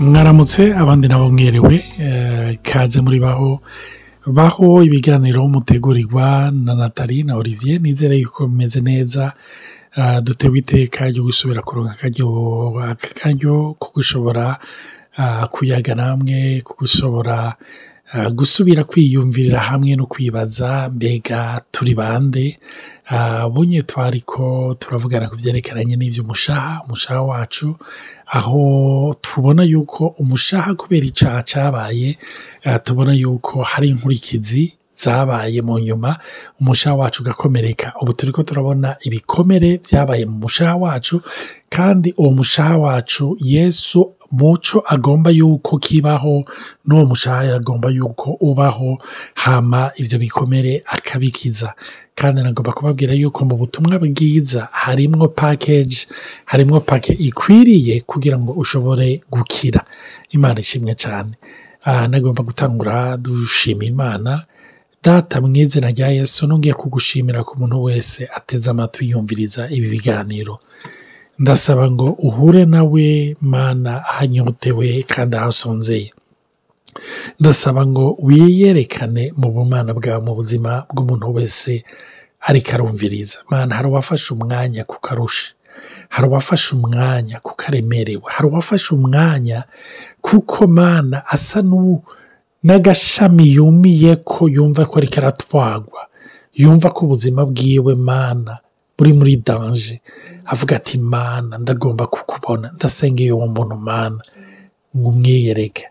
mwaramutse abandi nabo mwerewe kaze muri baho baho ibiganiro mutegurirwa na natali na olivier nizere yuko bimeze neza dutewe iteka ryo gusubira kuronka akaryo ko gushobora kuyaga namwe ko gusubira kwiyumvirira hamwe no kwibaza mbega turi bande? Bunye twariko turavugana ku byerekeranye n'iby'umushaha umushaha wacu. Aho tubona yuko umushaha kubera icyaha cyabaye tubona yuko hari inkurikizi zabaye mu nyuma umushaha wacu ugakomereka. Ubu turi ko turabona ibikomere byabaye mu mushaha wacu kandi uwo mushaha wacu yesu muco agomba yuko kibaho n'uwo mushaha agomba yuko ubaho hama ibyo bikomere akabikiza. Kandi nagomba kubabwira yuko mu butumwa bwiza harimwo pakeji harimwo pake ikwiriye kugira ngo ushobore gukira. Imana ishimwe cyane nagomba gutangura dushima imana data mu izina rya yesu nongeye kugushimira ku muntu wese ateze amatwi yumviriza ibi biganiro. Ndasaba ngo uhure nawe mana ahanyotewe kandi ahasonzeye. Ndasaba ngo wiyerekane mu bumana bwawe mu buzima bw'umuntu wese ariko arumviriza. Mana hari uwafashe umwanya kukarusha hari uwafashe umwanya kuko aremerewe hari uwafashe umwanya kuko mana asa n'agashami yumiye ko yumva ko ariko aratwagwa yumva ko ubuzima bwiwe mana buri muri danje avuga ati mana ndagomba kukubona. Ndasengeye uwo muntu mana. Ngo umwiyereke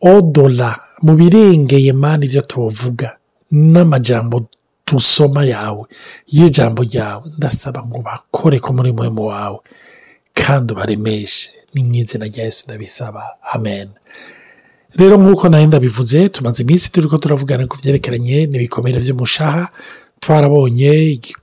odora mu birengeye mana ibyo tuvuga n'amajambo dusoma yawe y'ijambo ryawe ndasaba ngo bakore ko muri muhemu wawe kandi ubaremeshe. Ni mu izina rya Yesu ndabisaba. Amen. Rero nk'uko nawe ndabivuze tumaze iminsi turi ko turavugana ku byerekeranye n'ibikomere by'umushaha twarabonye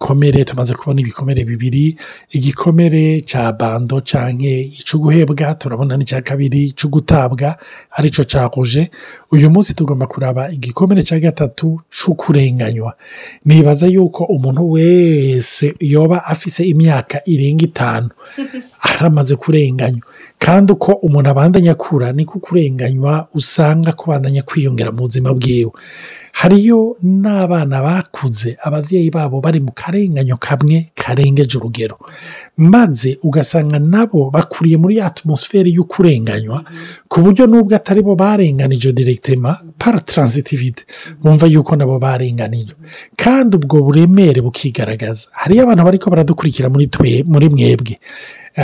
igikomere tumaze kubona ibikomere bibiri igikomere cya bando cyangwa icy'uguhebwa turabona n'icya kabiri cy'ugutabwa ari cyo cyahuje uyu munsi tugomba kuraba igikomere cya gatatu cy'ukurenganywa nibaza yuko umuntu wese yoba afise imyaka irenga itanu aramaze kurenganywa. Kandi uko umuntu abandanya akura niko kurenganywa usanga kubandanya kwiyongera mu buzima bwiwe. Hariyo n'abana bakuze ababyeyi babo bari mu karenganyo kamwe karengeje urugero maze ugasanga nabo bakuriye muri atmosfere y'ukurenganywa ku buryo n'ubwo atari bo barenganije direkitema paratransitivite bumva yuko nabo barenganije. Kandi ubwo buremere bukigaragaza. Hariyo abantu bariko baradukurikira muri twe muri mwebwe.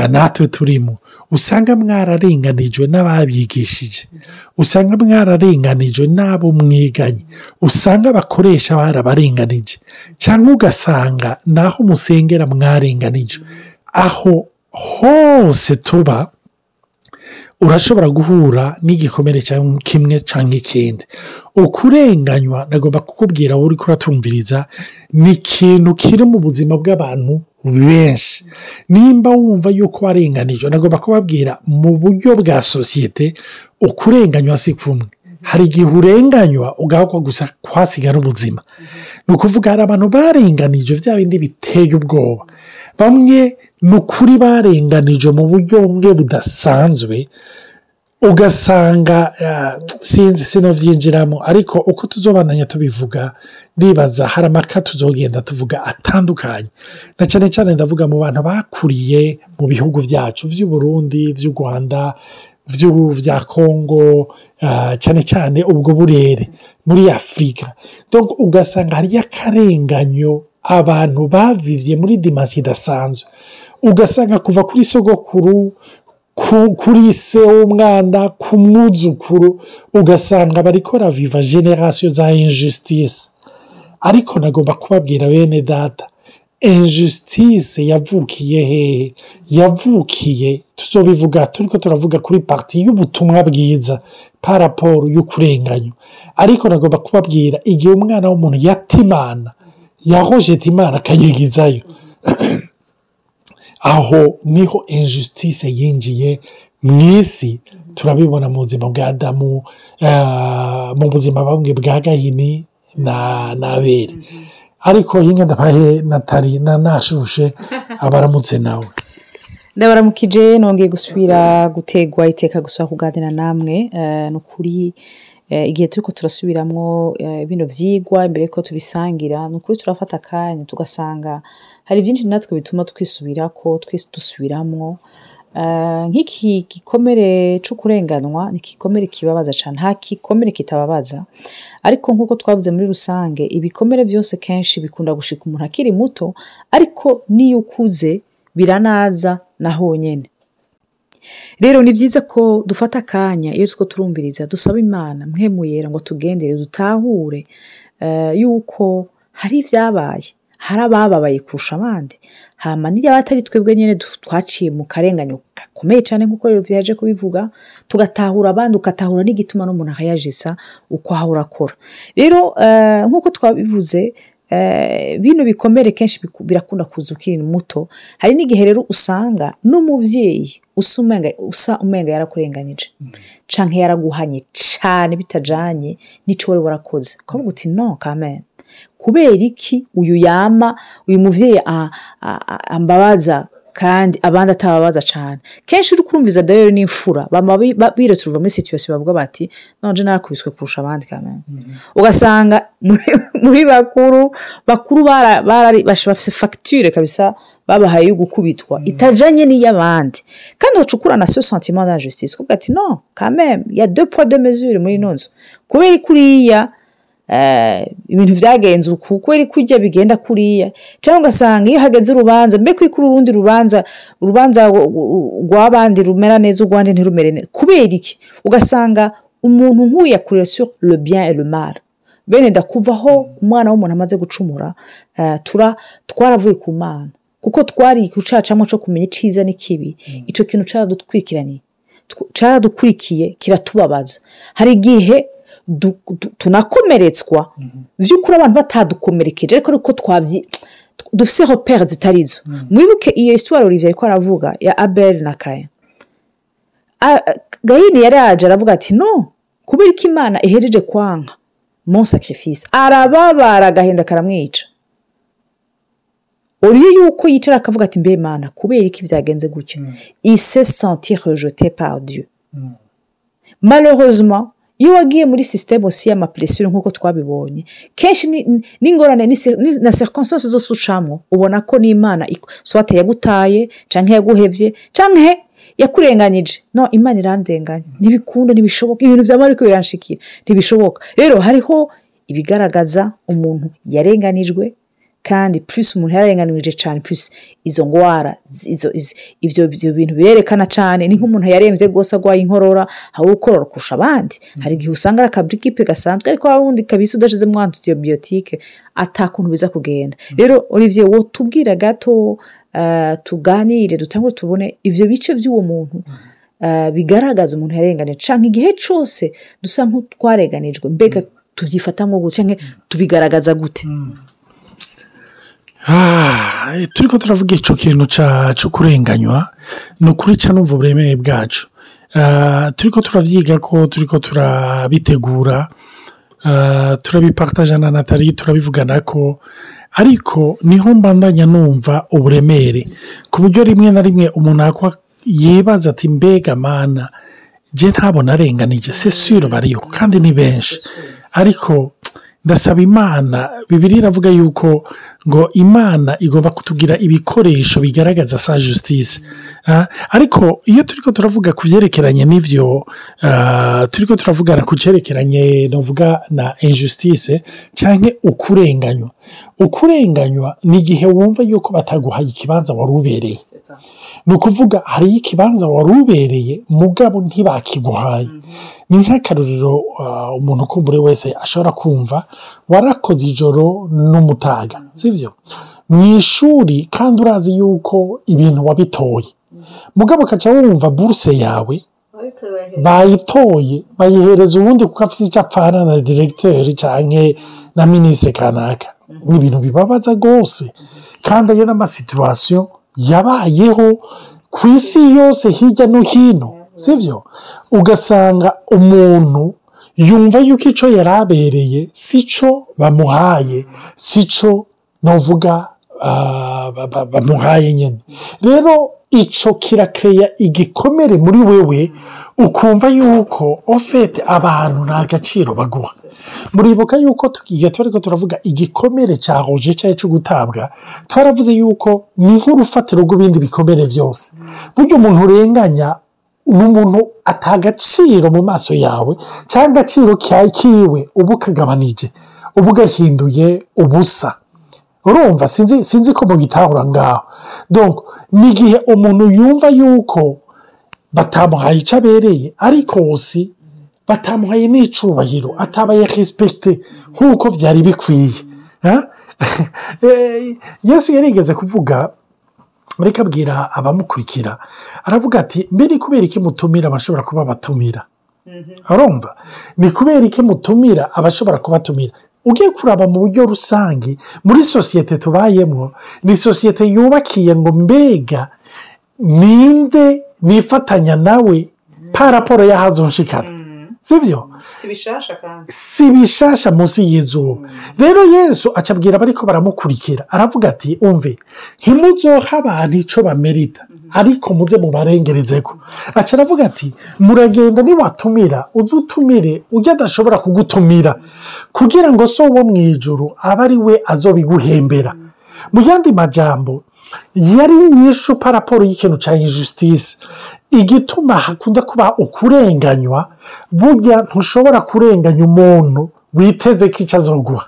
Natwe turimo. Usanga mwararenganijwe n'ababigishije. Usanga mwararenganijwe n'abo mwiganye. Usanga abakoresha barabarenganije cyangwa ugasanga naho musengera mwarenganijwe aho hose tuba urashobora guhura n'igikomere kimwe cyangwa ikindi. Ukurenganywa nagomba kukubwira wowe uri kuratumviriza ni ikintu kiri mu buzima bw'abantu benshi. Nimba wumva yuko warenganijwe nagomba kubabwira mu buryo bwa sosiyete ukurenganywa si kumwe. Hari igihe urenganywa ugahakwa gusa kwasigara ubuzima. Ni ukuvuga hari abantu barenganije bya bindi biteye ubwoba. Bamwe ni ukuri barenganije mu buryo bumwe budasanzwe ugasanga sinzi sinobyinjiramo ariko uko tuzobandanya tubivuga ndibaza hari amaka tuzogenda tuvuga atandukanye. Na cyane cyane ndavuga mu bantu bakuriye mu bihugu byacu by'u Burundi by'u Rwanda bya kongo cyane cyane ubwo burere muri afurika ugasanga hariyo akarenganyo abantu bavivye muri dimasi idasanzwe. Ugasanga kuva kuri sogokuru kuri se w'umwana ku mwuzukuru ugasanga bariko raviva generasiyo za injustice. Ariko nagomba kubabwira bene data injustice yavukiye hehe? Yavukiye? Tuzobivuga turiko turavuga kuri parti y'ubutumwa bwiza paraporo y'ukurenganya ariko nagomba kubabwira igihe umwana w'umuntu yatimana yahojeta imana akanyigizayo. Aho ni ho injustice yinjiye mu isi turabibona mu buzima bwa adamu eh, mu buzima bamwe bwa gahini na n'abere ariko yinga ndabahe natari na nashushe abaramutse nawe. Ndabaramukije nongeye gusubira gutegwa iteka gusubira kuganira namwe eh, ni ukuri eh, igihe turiko turasubiramwo eh, bino vyigwa imbere yuko tubisangira ni ukuri turafata akanya tugasanga hari byinshi natwe bituma twisubirako twese dusubiramwo. Eh, nk'iki gikomere co kurenganwa ni igikomere kibabaza cane. Nta gikomere kitababaza. Ariko nk'uko twavuze muri rusange ibikomere vyose kenshi bikunda gushika umuntu akiri muto ariko n'iyo ukuze biranaza na honyene. Rero ni byiza ko dufata akanya iyo turiko turumviriza dusaba imana mwemuyera ngo tugendere dutahure eh, yuko hari ibyabaye hari abababaye kurusha abandi. Hama niyo atari twebwe nyine twaciye mu karenganyo gakomeye cyane nk'uko rero vyaje kubivuga tugatahura abandi ugatahura n'igituma n'umuntu akayajisa uko ahora akora. Rero eh, nk'uko twabivuze eh, bino bikomere kenshi birakunda kuza ukiri muto. Hari n'igihe rero usanga n'umuvyeyi usa umenga usa umenga yarakurenganije. Canke yaraguhanye cane bitajanye n'ico wari warakoze. Ukavuga uti no kamene kubera iki? Uyu yama uyu muvyeyi ambabaza kandi abandi atababaza cane. Kenshi uri kurumviza rero n'imfura. Bama bi- ba- bireturuva muri situation bavuga bati none narakubiswe kurusha abandi kamene ugasanga muri- bakuru bakuru bafise facture kabisa babahaye yo gukubitwa. Itajanye n'iy'abandi. Kandi hacukura na ce sentiment d'injustice kuvuga ati no quand même il y a deux poids deux mesures muri ino nzu. Kubera kuriya ibintu vyagenze uku kubera kurya bigenda kuriya. Cyangwa ugasanga iyo hageze urubanza mbe kwikura urundi rubanza urubanza rw- rw- rw'abandi rumera neza urwandi ntirumere neza. Kubera iki? Ugasanga umuntu nk'uyu yakurira sur le bien et le mal. Bene ndakuvaho umwana w'umuntu amaze gucumura eh, tura twaravuye ku mana. Kuko twari gucacamo cyo kumenya iciza n'ikibi. Ico kintu caradutwikiraniye. Tw- caradukurikiye kiratubabaza. Hari igihe tunakomeretswa. Vy'ukuri abantu batadukomerekeje ariko ariko twavyi dufise repere zitarizo mwibuke iyo histoire Olivier ariko aravuga ya Abel na Kain A- gahini yari yaje aravuga ati no kubera ko imana ihejeje kwanka? Sacrifice. Arababara agahinda karamwica. Uriyo yuko yicara akavuga ati mbe mana kubera iki byagenze gutyo il se sentir rejeté par dieu. Malheureusement iyo wagiye muri système aussi y'amapresure nk'uko twabibonye kenshi ni- ni- n'ingorane na circonstance zose ucamwo ubona ko n'imana swate yagutaye canke yaguhevye canke yakurenganyije. No imana irandenganya. Ntibikunda ntibishoboka. Ibintu vyama ariko biranshikira. Ntibishoboka. Rero hariho ibigaragaza umuntu yarenganijwe kandi plus umuntu yararenganije cyane plus izo ivyo, ivyo bintu birerekana cyane ni nk'umuntu yaremvye rwose agwaye inkorora hari ukorora kurusha abandi. Hari igihe usanga ari akabrikipe gasanzwe ariko hari uwundi kabisa udashizemo antibiyotike ata kuntu biza kugenda. Rero olivier wotubwira gato uh, tuganire dutangure tubone ivyo bice vy'uwo muntu uh, bigaragaza umuntu yarenganije. Canke igihe cose dusa nk'utwarenganijwe mbega tuvyifata nko canke tubigaragaza gute? Ah, turiko turavuga ico kintu ca co kurenganywa. Ni ukuri ca numva uburemere bwacu Ah, turiko turavyiga ko turiko turabitegura. Ah, turabipartaja na natali turabivugana ko. Ariko ni ho mbandanya numva uburemere. Ku buryo rimwe na rimwe umuntu yibaza ati mbega mana je ntabona arenganije se sure bariho kandi ni benshi. Ariko ndasaba imana bibiri iravuga yuko ngo imana igomba kutugira ibikoresho bigaragaza sa justice. Ah, ariko iyo turiko turavuga ku byerekeranye n'ivyo ah, turiko turavugana ku cyerekeranye novuga na injustice cyangwa ukurenganywa. Ukurenganywa ni igihe wumva yuko bataguhaye ikibanza wari ubereye. Ni ukuvuga hariyo ikibanza wari ubereye mugabo ntibakiguhaye. Ni nk'akaruriro ah, umuntu ukumbure wese ashobora kumva warakoze ijoro n'umutaga. Sibyo mu ishuri kandi urazi yuko ibintu wabitoye. Mugabo ukaca wumva buruse yawe bayitoye bayihereza ubundi kuko afite icyo apfana na diregiteri cyangwa na minisitiri kanaka. Ni ibintu bibabaza rwose. Kandi ayo n'amasituwasiyo yabayeho ku isi yose hirya no hino. Sibyo ugasanga umuntu yumva yuko icyo yari abereye si cyo bamuhaye si cyo navuga ah, ba- ba- bamuhaye nyine rero icyo kirakeya igikomere muri wewe ukumva yuko ofete abantu nta gaciro baguha. Muribuka yuko tugiye turi ko turavuga igikomere cya roje cyangwa cyo gutabwa twaravuze yuko ni nk'urufatiro rw'ibindi bikomere byose burya umuntu urenganya ni umuntu atagaciro mu maso yawe cyangwa agaciro kiwe uba ukagabanije uba ugahinduye ubusa. Urumva sinzi sinzi ko mubitahura ngaho. Ni igihe umuntu yumva yuko batamuhaye icyo abereye ariko si batamuhaye n'icubahiro atabaye respecte nk'uko byari bikwiye? Eh, yesu yarigeze kuvuga reka abwira abamukurikira aravuga ati mbe ni kubera iki mutumira abashobora kuba batumira? Urumva? Ni kubera iki mutumira abashobora kubatumira? Ugiye kuraba mu buryo rusange muri sosiyete tubayemo ni sosiyete yubakiye ngo mbega ninde nifatanya nawe pa raporo y'ahazo nshikana sibyo si kandi. Si bishasha munsi y'izuba rero yesu acabwira abariko baramukurikira aravuga ati umve ntimuzoha abantu icyo bamerita ariko muze mubarengerezeko. Aca aravuga ati muragenda niwatumira uze utumire ujya adashobora kugutumira. Kugira ngo so wo mu ijuru abe ari we azobiguhembera. Mu yandi majambo yari yishe paraporo y'ikintu cya injustice. Igituma hakunda kuba ukurenganywa burya ntushobora kurenganya umuntu witeze ko icyo azoguha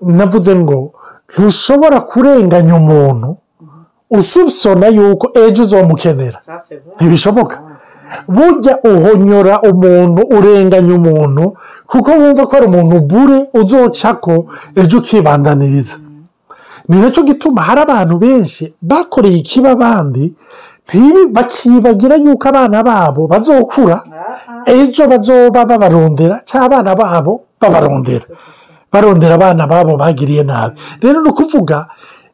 navuze ngo ntushobora kurenganya umuntu usubsona yuko ejo uzomukenera. Ntibishoboka. Burya uhonyora umuntu urenganya umuntu kuko wumva ko ari umuntu bure uzoca ko ejo ukibandaniriza. Ni na cyo gituma hari abantu benshi bakoreye ikiba abandi bakibagira yuko abana babo bazokura ejo bazoba babarondera cyangwa abana babo babarondera. Barondera abana babo bagiriye nabi. Rero ni ukuvuga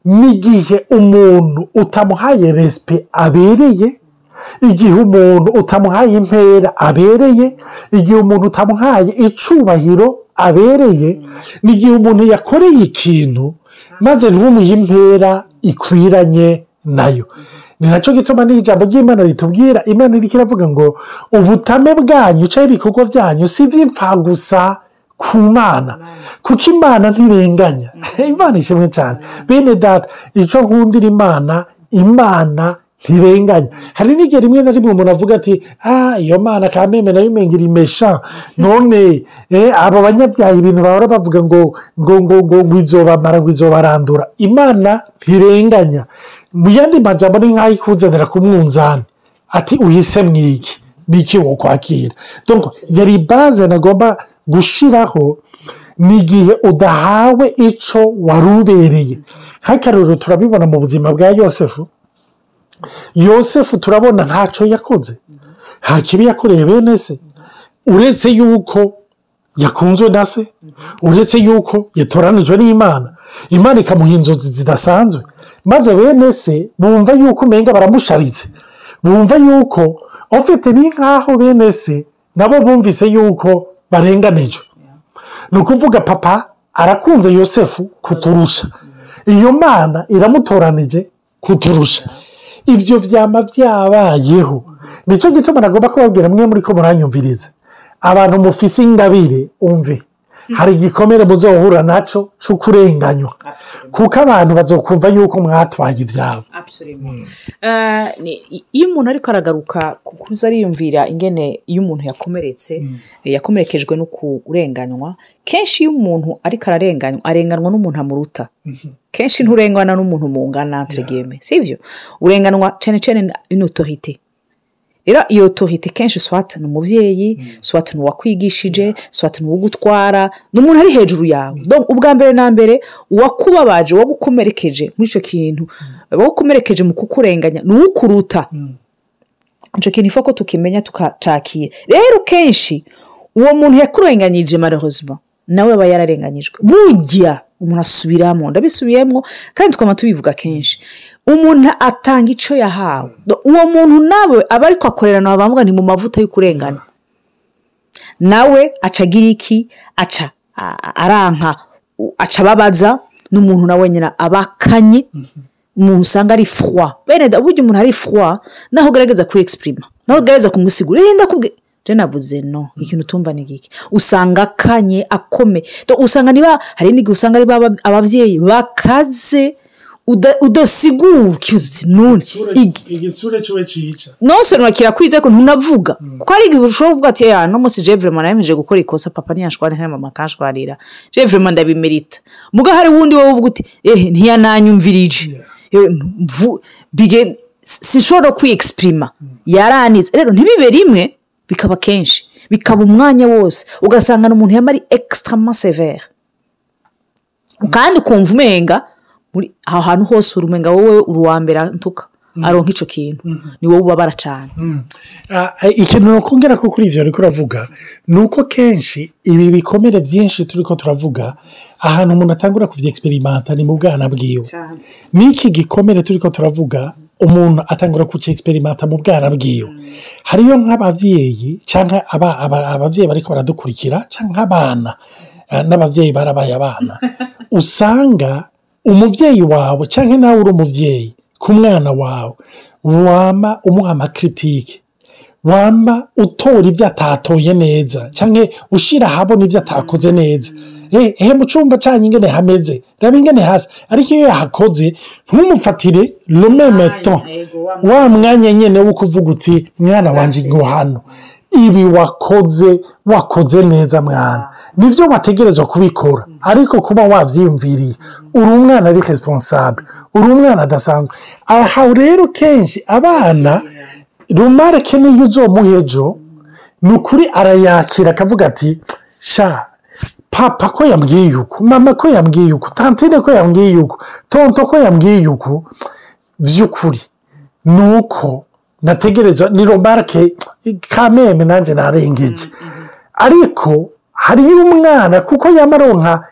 n'igihe umuntu utamuhaye resipe abereye igihe umuntu utamuhaye impera abereye igihe umuntu utamuhaye icubahiro abereye n'igihe umuntu yakoreye ikintu maze ntumuhe impera ikwiranye na yo. Ni na cyo gituma n'ijambo ry'imana ritubwira imana iri kiravuga ngo ubutame bwanyu cyangwa ibikorwa byanyu si iby'imfagusa ku mana kuko imana ntirenganya imana ishimwe cyane bene data icyo nkundira imana imana ntirenganya hari n'igihe rimwe na rimwe umuntu avuga ati ah iyo mana kameme na yo imengera imesha none eh, abo banyabyaha ibintu bahora bavuga ngo ngo ngo ngo ngo izobamara ngo izobarandura imana ntirenganya mu yandi majambo ni nk'aho ikuzanira ku mwunzani ati uhise mwiki niki wo kwakira. Donc yari baze nagomba gushiraho ni igihe udahawe icyo wari ubereye. Nk'akaruru turabibona mu buzima bwa yosefu. Yosefu turabona ntacyo yakoze. Nta kibi yakoreye bene se. Uretse yuko yakunzwe na se. Uretse yuko yatoranijwe n'imana. Imana ikamuha inzozi zidasanzwe. Maze bene se bumva yuko umenga baramusharitse. Bumva yuko ufite ni nk'aho bene se nabo bumvise yuko barenganijwe ni ukuvuga papa arakunze yosefu kuturusha. Iyo mana iramutoranije kuturusha. Ibyo byaba byabayeho ni cyo gituma nagomba kubabwira mwe muri ko muranyumviriza. Abantu mufise ingabire umve. Hari igikomere muzohura na cyo cyo kurenganywa kuko abantu bazokumva yuko mwatwaye ibyabo i- iyo umuntu ariko aragaruka ku kuza ariyumvira ingene iyo umuntu yakomeretse eh, yakomerekejwe no kurenganywa kenshi iyo umuntu ariko ararenganywa arenganywa n'umuntu amuruta. Kenshi nturengana n'umuntu mungana entre guillemets sibyo urenganwa cyane cyane autorité. Rero iyo otorite kenshi swata ni umubyeyi swata ni uwakwigishije swata ni uwugutwara ni umuntu ari hejuru yawe. Donc, ubwa mbere na mbere uwakubabaje uwagukomerekeje muri icyo kintu uwagukomerekeje mu kukurenganya ni uwukuruta. Icyo kintu ifa ko tukimenya tukacakira rero kenshi uwo muntu yakurenganyije marahozima nawe aba yararenganyijwe burya umuntu asubiramo ndabisubiyemo kandi twama tubivuga kenshi. Umuntu atanga icyo yahawe. Uwo muntu nawe aba ariko akorera nawe bavuga ni mu mavuta y'ukurengana. Nawe aca agira iki? Aca aranka aca ababaza n'umuntu nawe nyine aba akanye umuntu usanga ari froid. Bene burya umuntu ari froid naho ugerageza kwiyexprima naho ugerageza kumusigura eh ndakubwiye je navuze no ikintu utumva ni giki? Usanga akanye akome. Usanga niba hari n'igihe usanga ari ba- abavyeyi bakaze uda- udasigura. Uti none igi- igitsure ciwe cica. Nonse kirakwize ko ntunavuga. Kuko hari igihe ushobora kuvuga ati ya no munsi je vraiment nayemeje gukora ikosa papa ntiyashwara nka mama kanshwarira je vraiment ndabimerita muga hari wundi wowe uvuga uti eh ntiyananyumvirije. Sinshobora kwiyexprima yaranitse. Rero ntibibe rimwe bikaba kenshi. Bikaba umwanya wose. Ugasanga ni umuntu yamara extremement sévère kandi ukumva umenga aho hantu hose uri umenga wowe uri uwa mbere ntuka aronka icyo kintu. Ni wowe ubabara cyane Ah, ah, ikintu nokongera ko kuri ivyo ariko uravuga ni uko kenshi ibi bikomere vyinshi turiko turavuga ahantu umuntu atangura kuvyeexperimenta ni mu bwana bwiwe. N'iki gikomere turiko turavuga umuntu atangura kucexperimenta mu bwana bwiwe. Hariyo nk'abavyeyi canke aba- aba- abavyeyi bariko baradukurikira canke abana eh, n'abavyeyi barabaye abana. Usanga umuvyeyi wawe canke nawe uri umuvyeyi ku mwana wawe. Wama umuha amakritike wamba utora ibyo atatoye neza cyangwa ushyira ahabona ibyo atakoze neza. Eh, ehe mu cyumba cyanyu ingene hameze. Reba ingene hasi. Ariko iyo yahakoze ntumufatire romemeto wa mwanya. nyine wo kuvuga uti mwana wanjye ngo hano. Ibi wakoze wakoze neza mwana. Nibyo wategerezwa kubikora. Ariko kuba wabyiyumviriye uri umwana ari responsable. Uri umwana adasanzwe. Aha rero kenshi abana rumarike niyo uzomuha ejo ni ukuri arayakira akavuga ati sha papa ko yambwiye uku mama ko yambwiye uku tantine ko yambwiye uku tonto ko yambwiye uku by'ukuri ni uko nategereza ni romarike kameme nanjye narengeje ariko hariyo umwana kuko yamaronka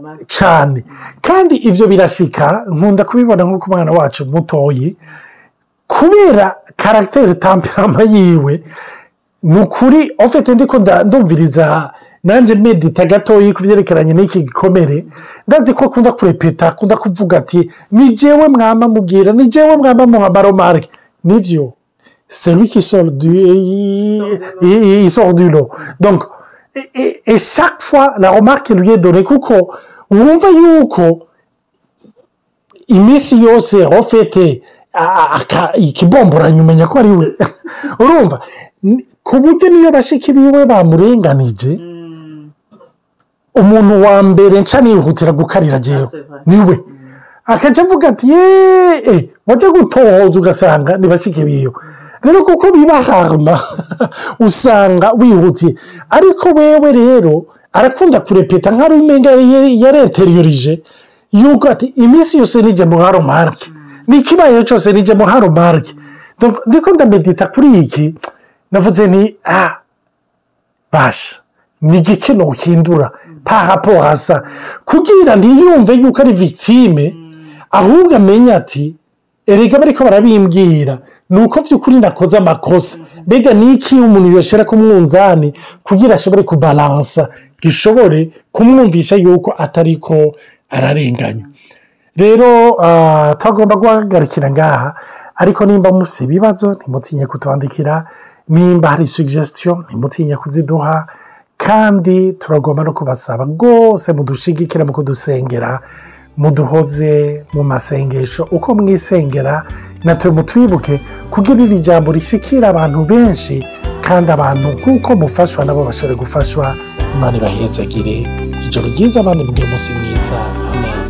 mabi. Cyane kandi ibyo birasika nkunda kubibona nk'uko umwana wacu mutoyi kubera karagiteri tamperama yiwe ni ukuri ofite ndiko ndumviriza nanjye medita gatoya ku byerekeranye n'iki gikomere ndazi ko akunda kurepeta akunda kuvuga ati ni jewe mwamba mubwira ni jewe mwamba muha amaromarike ni byo celui qui sort du il, il sort du lot. Donc et, et, et chaque fois la remarque lui est donnée. Kuko wumva yuko iminsi yose ofete ikibomboranye umenya ko ari we urumva ku buryo niyo bashiki biwe bamurenganije umuntu wa mbere nca nihutira gukarira jewe ni we. Akajya avuga ati yeee wajya gutohoza ugasanga ni bashiki biwe rero kuko biba harma usanga wihutiye ariko wewe rero arakunda kurepeta nk'aho umenga yareteriyorije yuko ati iminsi yose nijye mu haromarike n'ikibaye cyose nijye mu haromarike ndiko ndamedita kuri iki? Navuze ni ah basha ni igiki ntuhindura pahapo hasa kugira ntiyumve yuko ari victime ahubwo amenye ati erega bariko barabimbwira ni uko by'ukuri nakoze amakosa. Mbega ni iki umuntu yashyira ku mwunzani kugira ashobore kubaransa gishobore kumwumvisha yuko atari ko ararenganya? Rero tugomba guhagarikira ngaha ariko nimba mufite ibibazo ntimutinye kutwandikira. Nimba hari sugesitiyo ntimutinye kuziduha. Kandi turagomba no kubasaba rwose mudushigikira mu kudusengera muduhoze mu masengesho. Uko mwisengera natwe mutwibuke kugira iri jambo rishikira abantu benshi kandi abantu nk'uko mufashwa nabo bashobore gufashwa imana ibahezagire. Ijoro ryiza abandi mugire umunsi mwiza. Amen.